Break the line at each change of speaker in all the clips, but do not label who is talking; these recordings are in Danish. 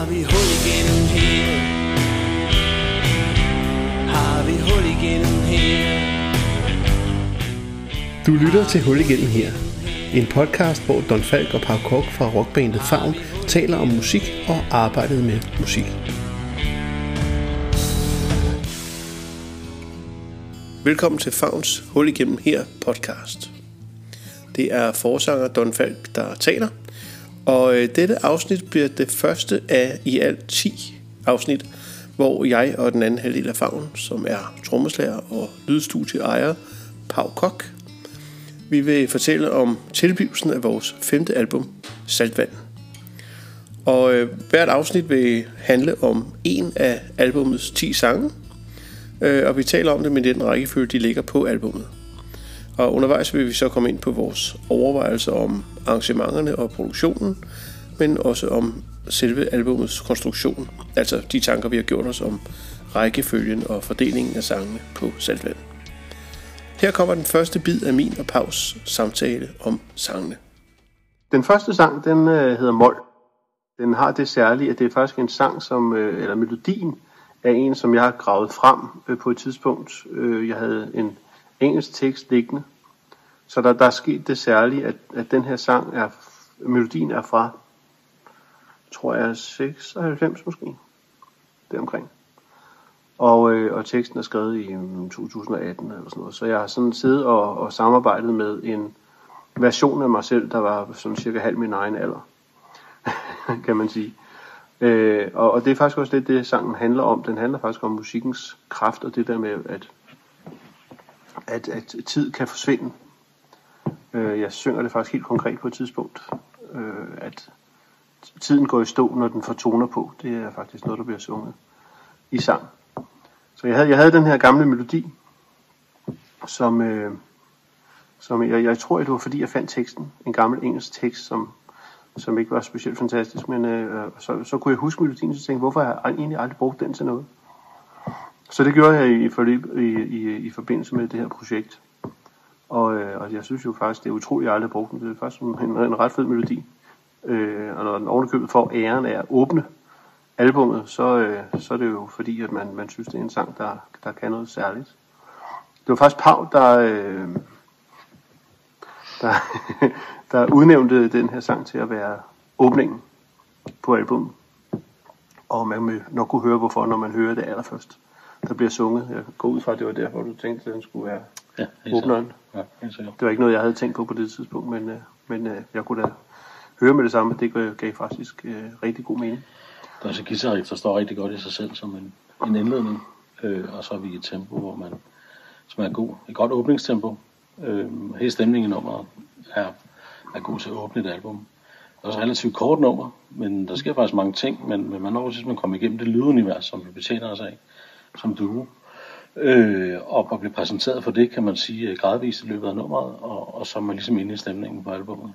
Har vi hul igennem her? Har vi hul igennem her?
Du lytter til Hul igennem her. En podcast, hvor Don Falk og Pau Kok fra rockbandet Favn taler om musik og arbejdet med musik. Velkommen til Favns Hul igennem her podcast. Det er forsanger Don Falk, der taler. Og øh, dette afsnit bliver det første af i alt 10 afsnit, hvor jeg og den anden halvdel af Favn, som er trommeslager og lydstudieejer, Pau Kok, vi vil fortælle om tilblivelsen af vores femte album, Saltvand. Og øh, hvert afsnit vil handle om en af albumets 10 sange, øh, og vi taler om det med den rækkefølge, de ligger på albummet. Og undervejs vil vi så komme ind på vores overvejelser om arrangementerne og produktionen, men også om selve albumets konstruktion, altså de tanker, vi har gjort os om rækkefølgen og fordelingen af sangene på Saltvand. Her kommer den første bid af min og Paus samtale om sangene. Den første sang, den øh, hedder Mol. Den har det særlige, at det er faktisk en sang, som, øh, eller melodien, er en, som jeg har gravet frem øh, på et tidspunkt. Øh, jeg havde en engelsk tekst liggende. Så der, der er sket det særlige, at, at den her sang er, melodien er fra, tror jeg, 96 måske, deromkring. Og, øh, og teksten er skrevet i mm, 2018 eller sådan noget. Så jeg har sådan siddet og, og samarbejdet med en version af mig selv, der var sådan cirka halv min egen alder, kan man sige. Øh, og, og det er faktisk også lidt det sangen handler om. Den handler faktisk om musikkens kraft, og det der med, at, at, at tid kan forsvinde. Øh, jeg synger det faktisk helt konkret på et tidspunkt, øh, at tiden går i stå, når den får toner på. Det er faktisk noget, der bliver sunget i sang. Så jeg havde, jeg havde den her gamle melodi, som, øh, som jeg, jeg tror, det var fordi, jeg fandt teksten. En gammel engelsk tekst, som, som ikke var specielt fantastisk, men øh, så, så kunne jeg huske melodien, så tænkte hvorfor har jeg egentlig aldrig brugt den til noget? Så det gjorde jeg i, forløb, i, i, i forbindelse med det her projekt. Og, øh, og jeg synes jo faktisk, det er utroligt, at jeg aldrig har brugt den. Det er faktisk en, en ret fed melodi. Øh, og når den ovenikøbet får æren af at åbne albummet, så, øh, så er det jo fordi, at man, man synes, det er en sang, der, der kan noget særligt. Det var faktisk Pau, der, øh, der, der udnævnte den her sang til at være åbningen på albummet. Og man vil nok kunne høre, hvorfor, når man hører det allerførst, der bliver sunget. Jeg går ud fra, at det var derfor, du tænkte, at den skulle være ja, åbneren. Ja, det var ikke noget, jeg havde tænkt på på det tidspunkt, men, øh, men øh, jeg kunne da høre med det samme. Det gav faktisk øh, rigtig god mening.
Der er så guitarriff, der står rigtig godt i sig selv som en, en indledning. Øh, og så er vi i et tempo, hvor man, som er god. Et godt åbningstempo. Øh, hele stemningen i nummeret er, er god til at åbne et album. Det er også et relativt kort nummer, men der sker faktisk mange ting, men, men man når man kommer igennem det lydunivers, som vi betjener os af, som duo. Øh, og og blive præsenteret for det, kan man sige, øh, gradvist i løbet af nummeret, og, og så er man ligesom inde i stemningen på albumet.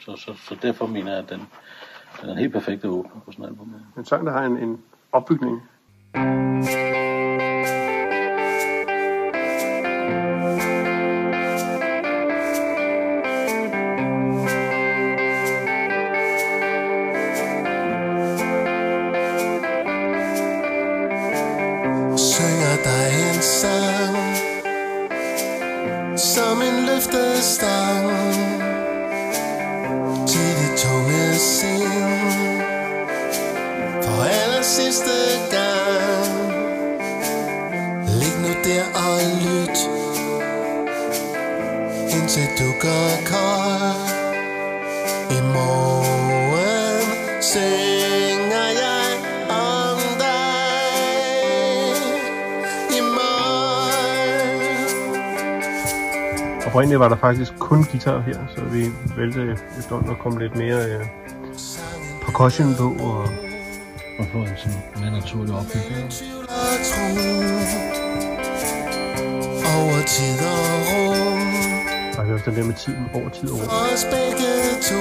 Så, så, så derfor mener jeg, at den, den er helt perfekt at åbne på sådan en album.
En sang, der har en, en opbygning.
Mm. Sidste gang. Lig nu der og lyt. Indtil du går kold I morgen synger jeg om dig. I morgen.
Oprindeligt var der faktisk kun guitar her, så vi valgte efterhånden at komme lidt mere øh, percussion på. Og
og få en sådan mere naturlig opbygning.
og Over tid og rum.
Faktisk også den der med tiden, over tid og rum.
Os begge to.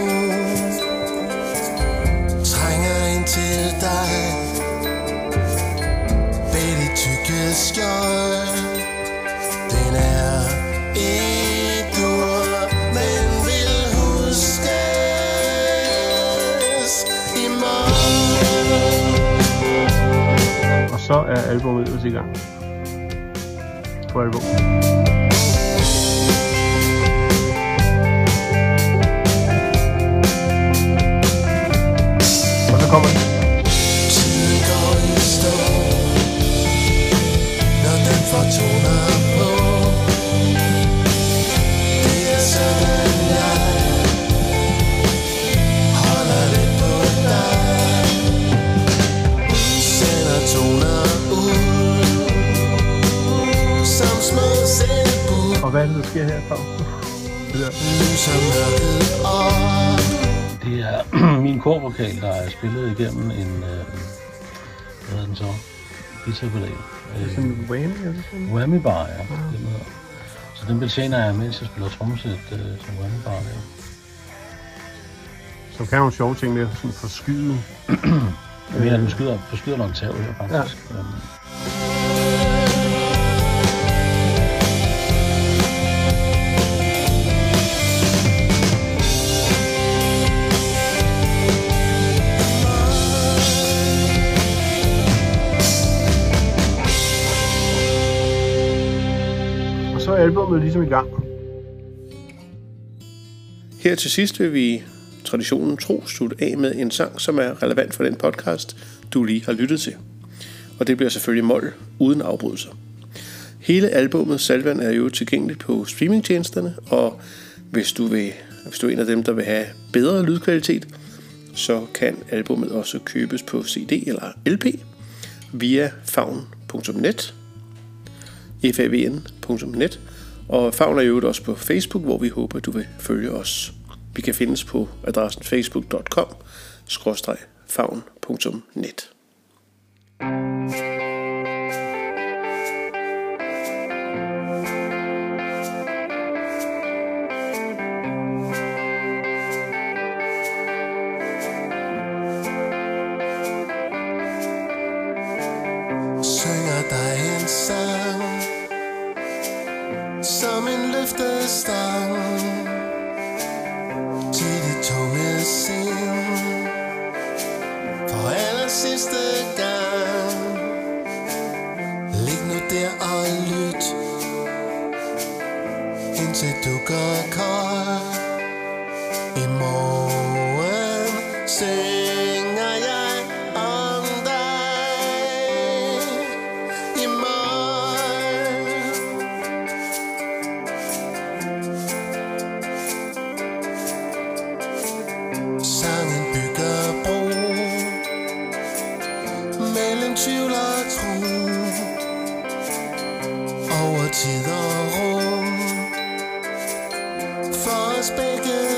Trænger ind til dig. Bag det tykke skjold
så er albumet ellers i gang. På album. Og så kommer den. Og hvad er det, der sker her, Pau? Det der.
Det er min korvokal, der er spillet igennem en... Øh, hvad hedder den så? Guitar-pedal.
Sådan en whammy eller sådan
Whammy bar, ja. Det hedder. Så den betjener jeg, mens jeg spiller trommesæt øh, som whammy bar. Ja.
Så kan nogle sjove ting med at sådan forskyde.
Jeg mener, den skyder, forskyder nok tav her, faktisk. Ja. Um,
så albumet ligesom i gang.
Her til sidst vil vi traditionen tro slutte af med en sang, som er relevant for den podcast, du lige har lyttet til. Og det bliver selvfølgelig mål uden afbrydelser. Hele albummet Salvan er jo tilgængeligt på streamingtjenesterne, og hvis du, vil, hvis du er en af dem, der vil have bedre lydkvalitet, så kan albummet også købes på CD eller LP via favn.net favn.net og Favn er jo også på Facebook, hvor vi håber, du vil følge os. Vi kan findes på adressen facebook.com favn.net
synger tid og rum. For os begge